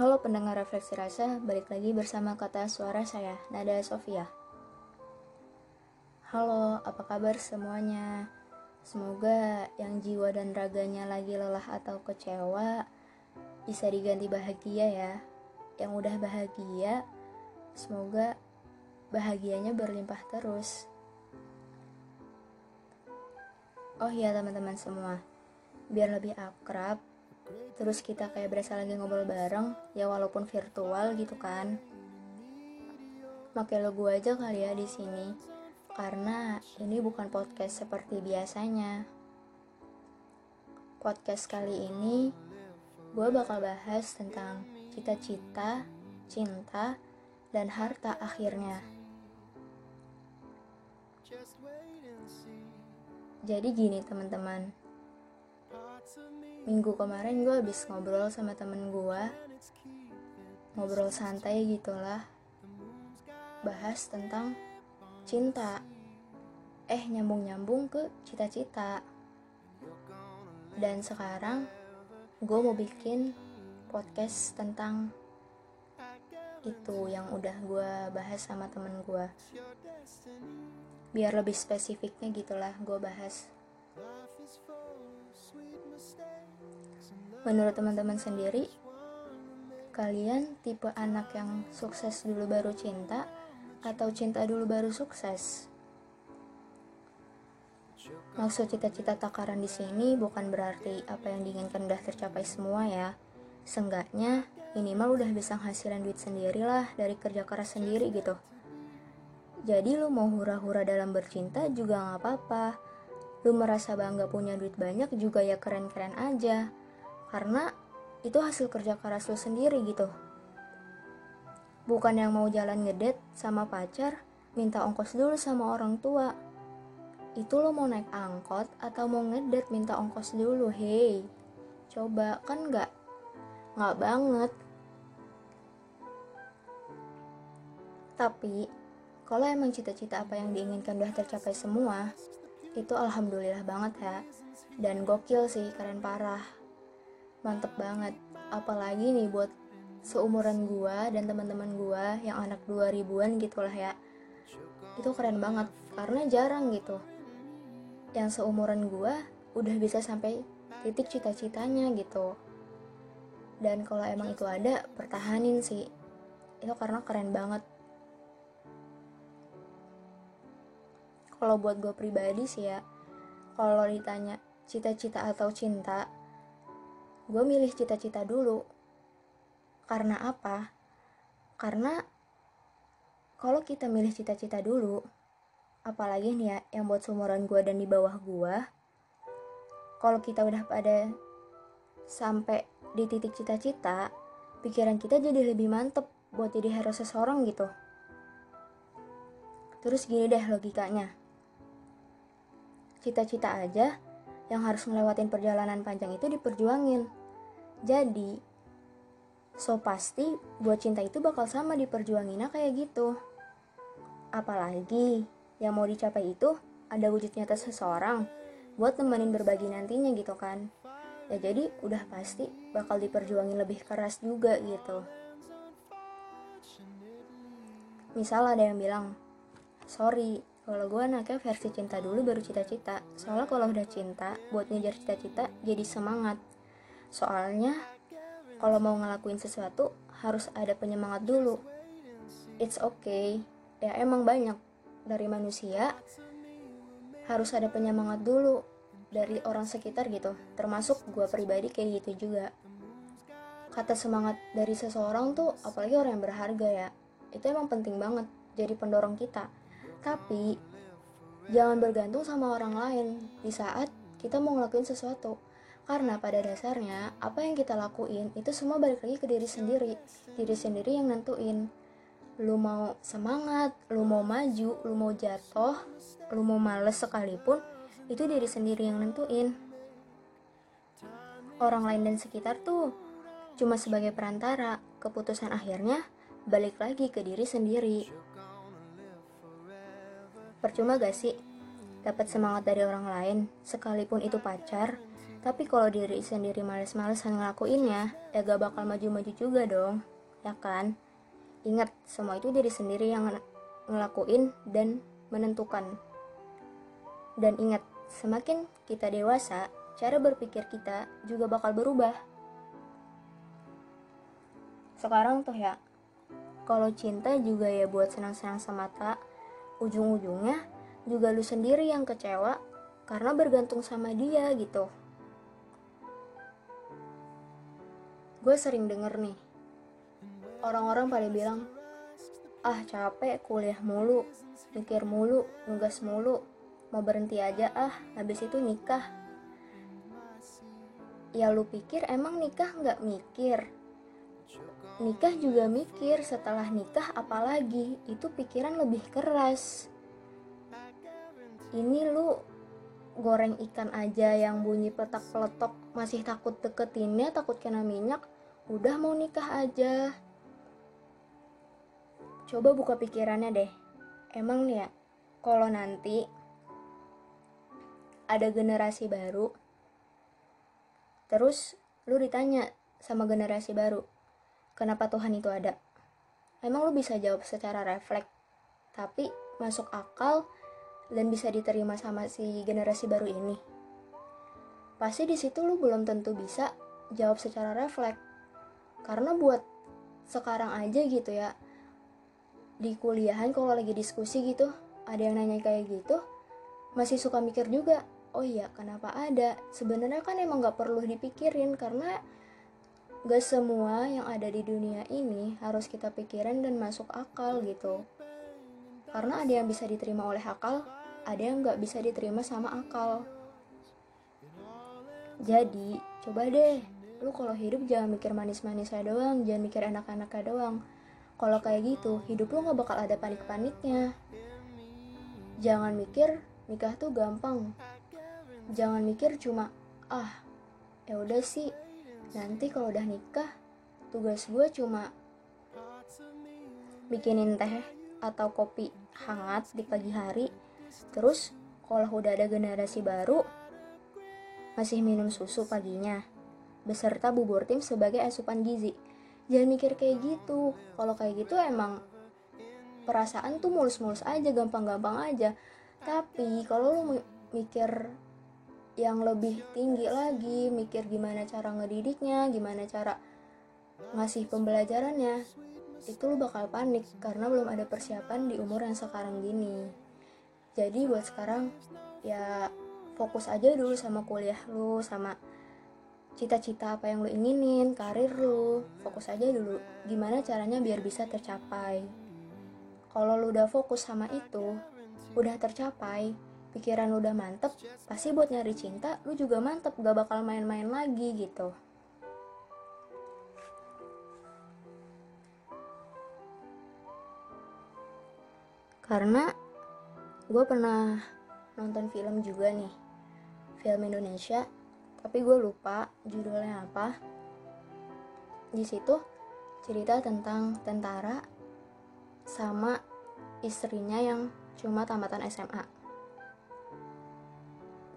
Halo pendengar refleksi rasa, balik lagi bersama kata suara saya, Nada Sofia. Halo, apa kabar semuanya? Semoga yang jiwa dan raganya lagi lelah atau kecewa bisa diganti bahagia ya. Yang udah bahagia, semoga bahagianya berlimpah terus. Oh iya teman-teman semua, biar lebih akrab, terus kita kayak berasa lagi ngobrol bareng ya walaupun virtual gitu kan. Pakai logo aja kali ya di sini karena ini bukan podcast seperti biasanya. Podcast kali ini gue bakal bahas tentang cita-cita cinta dan harta akhirnya. Jadi gini teman-teman minggu kemarin gue habis ngobrol sama temen gue ngobrol santai gitulah. Bahas tentang cinta. Eh nyambung-nyambung ke cita-cita. Dan sekarang gue mau bikin podcast tentang itu yang udah gue bahas sama temen gue biar lebih spesifiknya gitulah gue bahas Menurut teman-teman sendiri, kalian tipe anak yang sukses dulu baru cinta atau cinta dulu baru sukses? Maksud cita-cita takaran di sini bukan berarti apa yang diinginkan udah tercapai semua ya. Seenggaknya minimal udah bisa ngasihin duit sendiri lah dari kerja keras sendiri gitu. Jadi lu mau hura-hura dalam bercinta juga gak apa-apa. Lu merasa bangga punya duit banyak juga ya keren-keren aja karena itu hasil kerja keras lo sendiri gitu. Bukan yang mau jalan ngedet sama pacar minta ongkos dulu sama orang tua. Itu lo mau naik angkot atau mau ngedet minta ongkos dulu hei coba kan nggak nggak banget. Tapi kalau emang cita-cita apa yang diinginkan udah tercapai semua itu alhamdulillah banget ya. Dan gokil sih keren parah mantep banget. Apalagi nih buat seumuran gua dan teman-teman gua yang anak 2000-an gitulah ya. Itu keren banget karena jarang gitu. Yang seumuran gua udah bisa sampai titik cita-citanya gitu. Dan kalau emang itu ada pertahanin sih. Itu karena keren banget. Kalau buat gue pribadi sih ya kalau ditanya cita-cita atau cinta gue milih cita-cita dulu. Karena apa? Karena kalau kita milih cita-cita dulu, apalagi nih ya yang buat seumuran gue dan di bawah gue, kalau kita udah pada sampai di titik cita-cita, pikiran kita jadi lebih mantep buat jadi hero seseorang gitu. Terus gini deh logikanya. Cita-cita aja yang harus ngelewatin perjalanan panjang itu diperjuangin jadi, so pasti buat cinta itu bakal sama diperjuanginnya kayak gitu. Apalagi yang mau dicapai itu ada wujud nyata seseorang buat nemenin berbagi nantinya gitu kan. Ya jadi udah pasti bakal diperjuangin lebih keras juga gitu. Misal ada yang bilang, sorry, kalau gue anaknya versi cinta dulu baru cita-cita. Soalnya kalau udah cinta, buat ngejar cita-cita jadi semangat. Soalnya kalau mau ngelakuin sesuatu harus ada penyemangat dulu. It's okay. Ya emang banyak dari manusia harus ada penyemangat dulu dari orang sekitar gitu. Termasuk gue pribadi kayak gitu juga. Kata semangat dari seseorang tuh apalagi orang yang berharga ya. Itu emang penting banget jadi pendorong kita. Tapi jangan bergantung sama orang lain di saat kita mau ngelakuin sesuatu karena pada dasarnya, apa yang kita lakuin itu semua balik lagi ke diri sendiri. Diri sendiri yang nentuin. Lu mau semangat, lu mau maju, lu mau jatuh, lu mau males sekalipun, itu diri sendiri yang nentuin. Orang lain dan sekitar tuh cuma sebagai perantara, keputusan akhirnya balik lagi ke diri sendiri. Percuma gak sih dapat semangat dari orang lain, sekalipun itu pacar, Tapi kalau diri sendiri males-malesan ngelakuinnya, ya gak bakal maju-maju juga dong, ya kan? Ingat, semua itu diri sendiri yang ngelakuin dan menentukan. Dan ingat, semakin kita dewasa, cara berpikir kita juga bakal berubah. Sekarang tuh ya, kalau cinta juga ya buat senang-senang semata, ujung-ujungnya juga lu sendiri yang kecewa karena bergantung sama dia gitu. Gue sering denger nih orang-orang pada bilang ah capek kuliah mulu mikir mulu nugas mulu mau berhenti aja ah habis itu nikah. Ya lu pikir emang nikah nggak mikir? Nikah juga mikir setelah nikah apalagi? Itu pikiran lebih keras. Ini lu goreng ikan aja yang bunyi petak peletok masih takut deketinnya takut kena minyak udah mau nikah aja. Coba buka pikirannya deh. Emang nih ya kalau nanti ada generasi baru terus lu ditanya sama generasi baru kenapa Tuhan itu ada? Emang lu bisa jawab secara refleks tapi masuk akal dan bisa diterima sama si generasi baru ini? Pasti di situ lu belum tentu bisa jawab secara refleks. Karena buat sekarang aja gitu ya, di kuliahan kalau lagi diskusi gitu, ada yang nanya kayak gitu, masih suka mikir juga, oh iya kenapa ada? Sebenarnya kan emang gak perlu dipikirin karena gak semua yang ada di dunia ini harus kita pikirin dan masuk akal gitu. Karena ada yang bisa diterima oleh akal, ada yang nggak bisa diterima sama akal. Jadi, coba deh, lu kalau hidup jangan mikir manis-manisnya doang, jangan mikir enak-enaknya doang. Kalau kayak gitu, hidup lu nggak bakal ada panik-paniknya. Jangan mikir nikah tuh gampang. Jangan mikir cuma, ah, ya udah sih, nanti kalau udah nikah, tugas gue cuma bikinin teh atau kopi hangat di pagi hari Terus kalau udah ada generasi baru, masih minum susu paginya, beserta bubur tim sebagai asupan gizi. Jangan mikir kayak gitu. Kalau kayak gitu emang perasaan tuh mulus-mulus aja, gampang-gampang aja. Tapi kalau lu mikir yang lebih tinggi lagi, mikir gimana cara ngedidiknya, gimana cara ngasih pembelajarannya, itu lu bakal panik karena belum ada persiapan di umur yang sekarang gini jadi buat sekarang ya fokus aja dulu sama kuliah lu sama cita-cita apa yang lu inginin karir lu. Fokus aja dulu gimana caranya biar bisa tercapai. Kalau lu udah fokus sama itu udah tercapai pikiran lu udah mantep pasti buat nyari cinta lu juga mantep gak bakal main-main lagi gitu. Karena gue pernah nonton film juga nih film Indonesia tapi gue lupa judulnya apa. Di situ cerita tentang tentara sama istrinya yang cuma tamatan SMA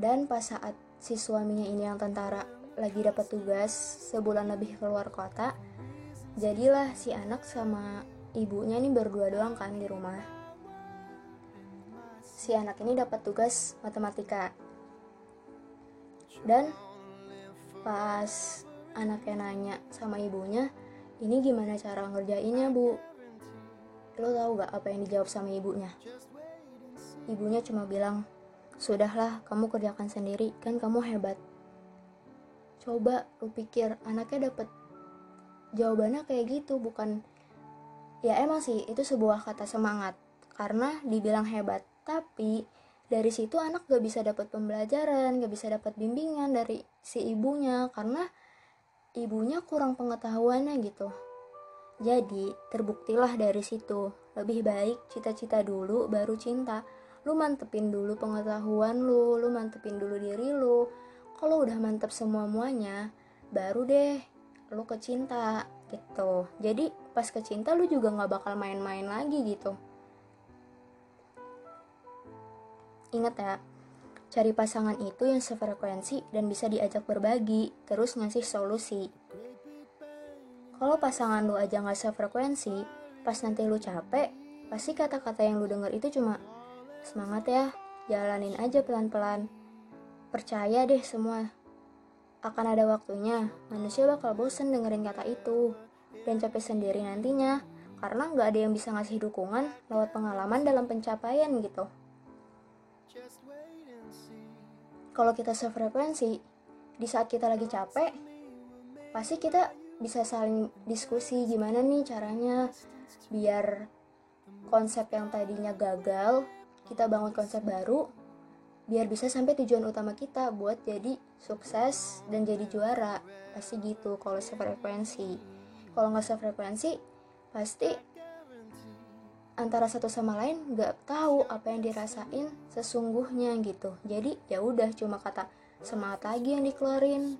dan pas saat si suaminya ini yang tentara lagi dapat tugas sebulan lebih keluar kota jadilah si anak sama ibunya ini berdua doang kan di rumah si anak ini dapat tugas matematika. Dan pas anaknya nanya sama ibunya ini gimana cara ngerjainnya bu? Lo tau gak apa yang dijawab sama ibunya? Ibunya cuma bilang sudahlah kamu kerjakan sendiri kan kamu hebat. Coba lu pikir anaknya dapat jawabannya kayak gitu bukan ya emang sih itu sebuah kata semangat. Karena dibilang hebat tapi dari situ anak gak bisa dapat pembelajaran gak bisa dapat bimbingan dari si ibunya karena ibunya kurang pengetahuannya gitu. Jadi terbuktilah dari situ. Lebih baik cita-cita dulu baru cinta. Lu mantepin dulu pengetahuan lu lu mantepin dulu diri lu. Kalau udah mantep semua muanya baru deh lu ke cinta gitu. Jadi pas ke cinta lu juga nggak bakal main-main lagi gitu Ingat ya, Cari pasangan itu yang sefrekuensi dan bisa diajak berbagi, terus ngasih solusi. Kalau pasangan lu aja nggak sefrekuensi, pas nanti lu capek, pasti kata-kata yang lu denger itu cuma semangat ya, jalanin aja pelan-pelan. Percaya deh semua. Akan ada waktunya, manusia bakal bosen dengerin kata itu dan capek sendiri nantinya karena nggak ada yang bisa ngasih dukungan lewat pengalaman dalam pencapaian gitu. Kalau kita sefrekuensi, di saat kita lagi capek, pasti kita bisa saling diskusi gimana nih caranya biar konsep yang tadinya gagal, kita bangun konsep baru, biar bisa sampai tujuan utama kita buat jadi sukses dan jadi juara. Pasti gitu kalau sefrekuensi kalau nggak sefrekuensi pasti antara satu sama lain nggak tahu apa yang dirasain sesungguhnya gitu. Jadi ya udah cuma kata semangat lagi yang dikeluarin.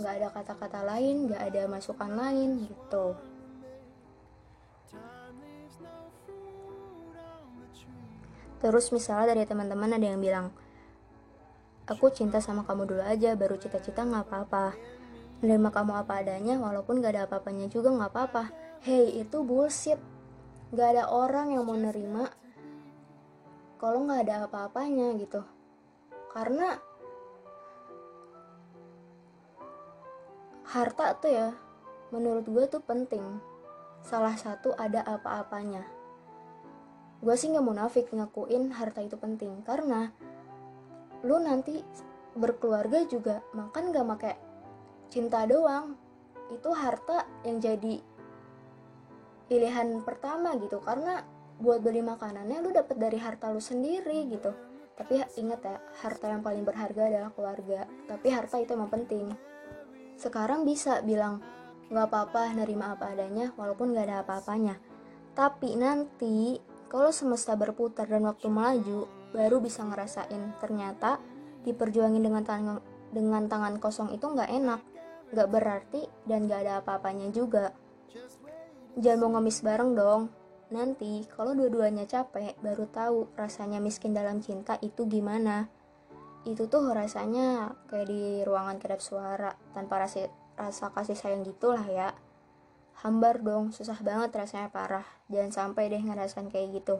Nggak ada kata-kata lain nggak ada masukan lain gitu. Terus misalnya dari teman-teman ada yang bilang aku cinta sama kamu dulu aja baru cita-cita nggak apa-apa. Menerima kamu apa adanya walaupun gak ada apa-apanya juga gak apa-apa. Hey itu bullshit gak ada orang yang mau nerima kalau gak ada apa-apanya gitu. Karena harta tuh ya menurut gue tuh penting. Salah satu ada apa-apanya. Gue sih gak munafik ngakuin harta itu penting. Karena lu nanti berkeluarga juga makan gak pakai cinta doang. Itu harta yang jadi pilihan pertama gitu. Karena buat beli makanannya lu dapet dari harta lu sendiri gitu. Tapi ingat ya harta yang paling berharga adalah keluarga. Tapi harta itu emang penting. Sekarang bisa bilang nggak apa-apa nerima apa adanya walaupun nggak ada apa-apanya. Tapi nanti kalau semesta berputar dan waktu melaju baru bisa ngerasain ternyata diperjuangin dengan tangan dengan tangan kosong itu nggak enak gak berarti dan gak ada apa-apanya juga. Jangan mau ngemis bareng dong. Nanti kalau dua-duanya capek baru tahu rasanya miskin dalam cinta itu gimana. Itu tuh rasanya kayak di ruangan kedap suara tanpa rasa, rasa kasih sayang gitulah ya. Hambar dong, susah banget rasanya parah. Jangan sampai deh ngerasain kayak gitu.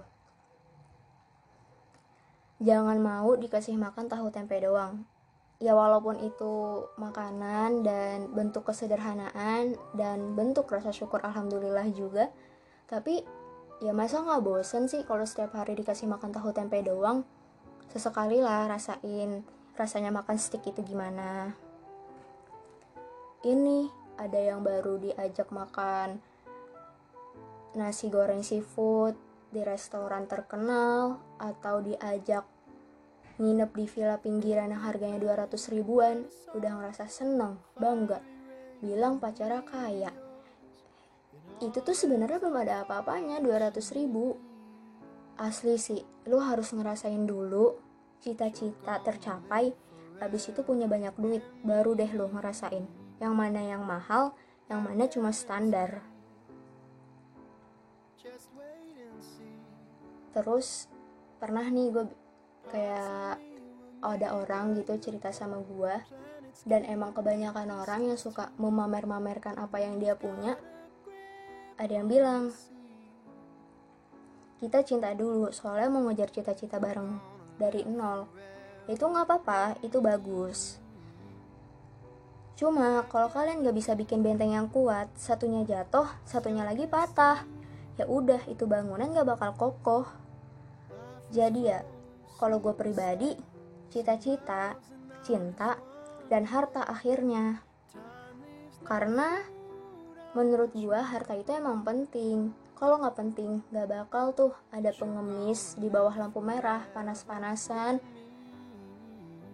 Jangan mau dikasih makan tahu tempe doang ya walaupun itu makanan dan bentuk kesederhanaan dan bentuk rasa syukur alhamdulillah juga. Tapi ya masa nggak bosen sih kalau setiap hari dikasih makan tahu tempe doang? Sesekali lah rasain rasanya makan stick itu gimana. Ini ada yang baru diajak makan nasi goreng seafood di restoran terkenal atau diajak nginep di villa pinggiran yang harganya 200 ribuan, udah ngerasa seneng, bangga, bilang pacara kaya. Itu tuh sebenarnya belum ada apa-apanya 200 ribu. Asli sih, lu harus ngerasain dulu cita-cita tercapai, habis itu punya banyak duit, baru deh lu ngerasain. Yang mana yang mahal, yang mana cuma standar. Terus pernah nih gue kayak ada orang gitu cerita sama gue dan emang kebanyakan orang yang suka memamer-mamerkan apa yang dia punya ada yang bilang kita cinta dulu soalnya mau ngejar cita-cita bareng dari nol. Itu nggak apa-apa itu bagus. Cuma kalau kalian gak bisa bikin benteng yang kuat satunya jatuh satunya lagi patah ya udah itu bangunan gak bakal kokoh. Jadi ya kalau gue pribadi, cita-cita, cinta, dan harta akhirnya. Karena menurut gue harta itu emang penting. Kalau nggak penting, gak bakal tuh ada pengemis di bawah lampu merah, panas-panasan.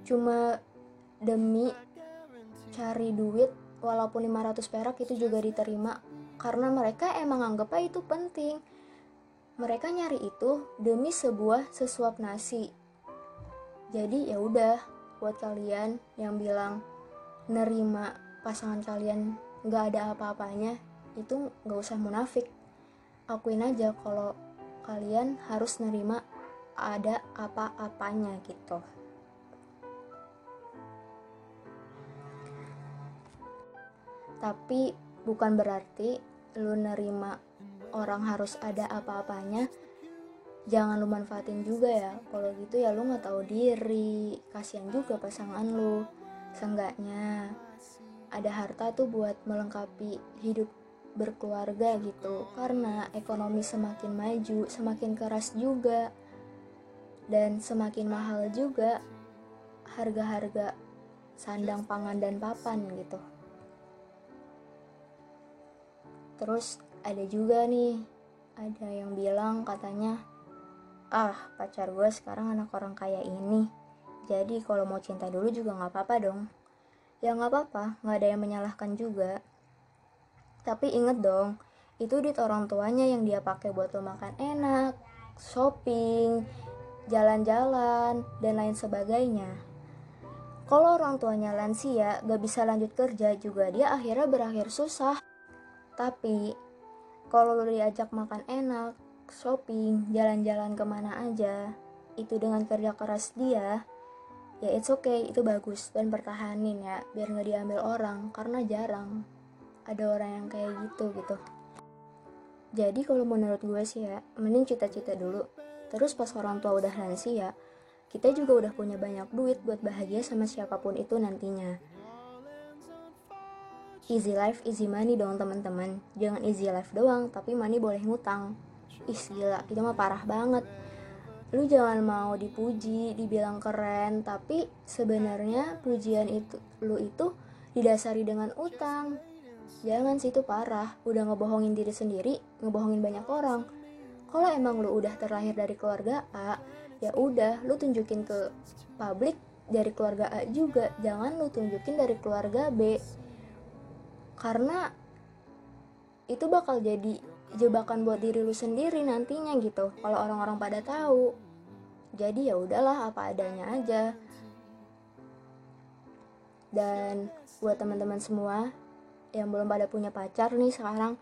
Cuma demi cari duit walaupun 500 perak itu juga diterima karena mereka emang anggapnya itu penting mereka nyari itu demi sebuah sesuap nasi. Jadi ya udah, buat kalian yang bilang nerima pasangan kalian nggak ada apa-apanya, itu nggak usah munafik. Akuin aja kalau kalian harus nerima ada apa-apanya gitu. Tapi bukan berarti lu nerima orang harus ada apa-apanya jangan lu manfaatin juga ya. Kalau gitu ya lu nggak tahu diri. Kasihan juga pasangan lu. Seenggaknya ada harta tuh buat melengkapi hidup berkeluarga gitu. Karena ekonomi semakin maju semakin keras juga. Dan semakin mahal juga harga-harga sandang pangan dan papan gitu. Terus ada juga nih ada yang bilang katanya ah pacar gue sekarang anak orang kaya ini. Jadi kalau mau cinta dulu juga nggak apa-apa dong. Ya nggak apa-apa nggak ada yang menyalahkan juga. Tapi inget dong itu duit orang tuanya yang dia pakai buat lo makan enak shopping jalan-jalan dan lain sebagainya. Kalau orang tuanya lansia gak bisa lanjut kerja juga dia akhirnya berakhir susah. Tapi kalau lo diajak makan enak shopping, jalan-jalan ke mana aja, itu dengan kerja keras dia, ya it's okay, itu bagus dan pertahanin ya, biar nggak diambil orang, karena jarang ada orang yang kayak gitu gitu. Jadi kalau menurut gue sih ya, mending cita-cita dulu. Terus pas orang tua udah lansia, kita juga udah punya banyak duit buat bahagia sama siapa pun itu nantinya. Easy life, easy money dong teman-teman. Jangan easy life doang, tapi money boleh ngutang. Ih gila itu mah parah banget. Lu jangan mau dipuji dibilang keren tapi sebenarnya pujian itu lu itu didasari dengan utang. Jangan sih itu parah. Udah ngebohongin diri sendiri ngebohongin banyak orang. Kalau emang lu udah terlahir dari keluarga A ya udah lu tunjukin ke publik dari keluarga A juga. Jangan lu tunjukin dari keluarga B karena itu bakal jadi jebakan buat diri lu sendiri nantinya gitu. Kalau orang-orang pada tahu. Jadi ya udahlah apa adanya aja. Dan buat teman-teman semua yang belum pada punya pacar nih sekarang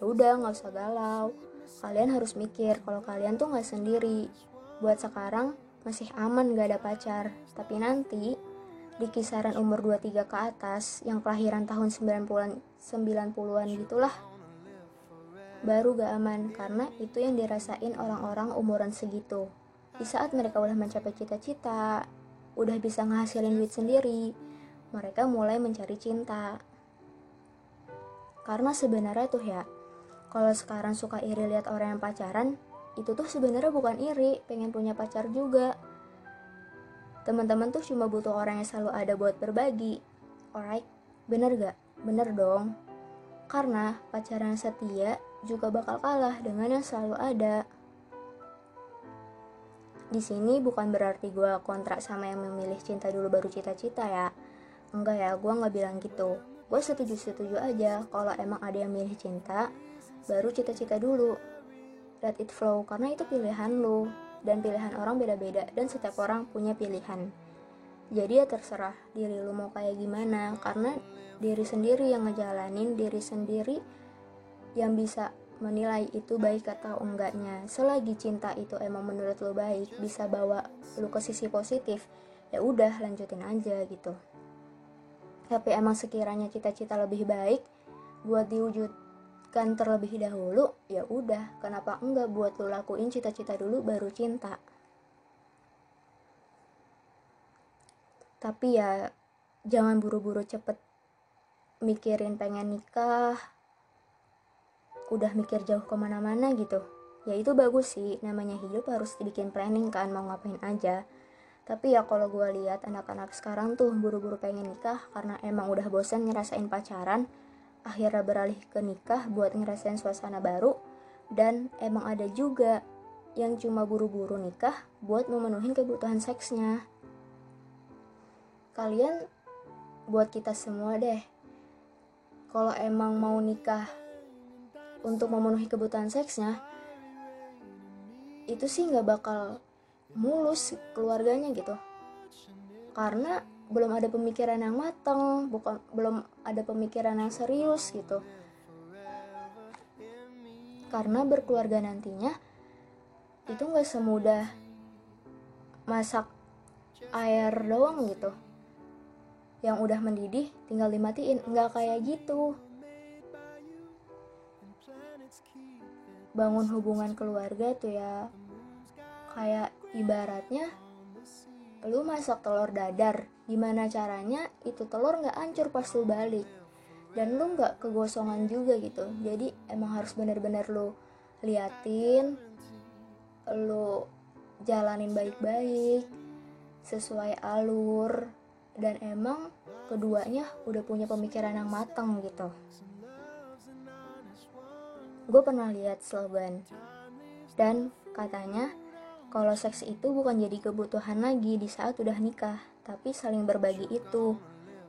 ya udah nggak usah galau. Kalian harus mikir kalau kalian tuh nggak sendiri. Buat sekarang masih aman gak ada pacar. Tapi nanti di kisaran umur 23 ke atas yang kelahiran tahun 90-an 90-an gitulah baru gak aman karena itu yang dirasain orang-orang umuran segitu. Di saat mereka udah mencapai cita-cita, udah bisa ngehasilin duit sendiri, mereka mulai mencari cinta. Karena sebenarnya tuh ya, kalau sekarang suka iri lihat orang yang pacaran, itu tuh sebenarnya bukan iri, pengen punya pacar juga. Teman-teman tuh cuma butuh orang yang selalu ada buat berbagi. Alright, bener gak? Bener dong. Karena pacaran setia juga bakal kalah dengan yang selalu ada. Di sini bukan berarti gue kontrak sama yang memilih cinta dulu baru cita-cita ya. Enggak ya, gue nggak bilang gitu. Gue setuju-setuju aja kalau emang ada yang milih cinta, baru cita-cita dulu. Let it flow, karena itu pilihan lo. Dan pilihan orang beda-beda, dan setiap orang punya pilihan. Jadi ya terserah diri lu mau kayak gimana, karena diri sendiri yang ngejalanin, diri sendiri yang bisa menilai itu baik atau enggaknya selagi cinta itu emang menurut lo baik bisa bawa lo ke sisi positif ya udah lanjutin aja gitu tapi emang sekiranya cita-cita lebih baik buat diwujudkan terlebih dahulu ya udah. Kenapa enggak buat lo lakuin cita-cita dulu baru cinta? Tapi ya jangan buru-buru cepet mikirin pengen nikah. Udah mikir jauh ke mana-mana gitu. Ya itu bagus sih namanya hidup harus dibikin planning kan mau ngapain aja. Tapi ya kalau gue lihat anak-anak sekarang tuh buru-buru pengen nikah karena emang udah bosan ngerasain pacaran akhirnya beralih ke nikah buat ngerasain suasana baru. Dan emang ada juga yang cuma buru-buru nikah buat memenuhi kebutuhan seksnya. Kalian buat kita semua deh. Kalau emang mau nikah untuk memenuhi kebutuhan seksnya itu sih nggak bakal mulus keluarganya gitu. Karena belum ada pemikiran yang matang bukan belum ada pemikiran yang serius gitu. Karena berkeluarga nantinya itu nggak semudah masak air doang gitu. Yang udah mendidih tinggal dimatiin. Nggak kayak gitu. Bangun hubungan keluarga tuh ya kayak ibaratnya lu masak telur dadar gimana caranya itu telur nggak hancur pas lu balik? Dan lu nggak kegosongan juga gitu. Jadi emang harus bener-bener lu liatin lu jalanin baik-baik sesuai alur dan emang keduanya udah punya pemikiran yang matang gitu. Gue pernah lihat slogan dan katanya kalau seks itu bukan jadi kebutuhan lagi di saat udah nikah tapi saling berbagi itu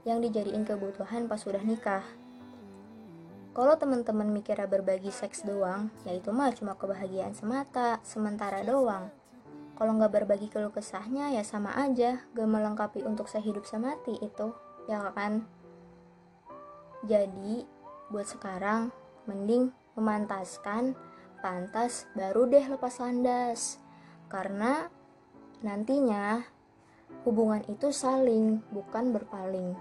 yang dijadiin kebutuhan pas udah nikah kalau teman-teman mikirnya berbagi seks doang, ya itu mah cuma kebahagiaan semata, sementara doang. Kalau nggak berbagi keluh kesahnya, ya sama aja, gak melengkapi untuk sehidup semati itu, ya kan? Jadi, buat sekarang, mending memantaskan, pantas, baru deh lepas landas. Karena nantinya hubungan itu saling, bukan berpaling.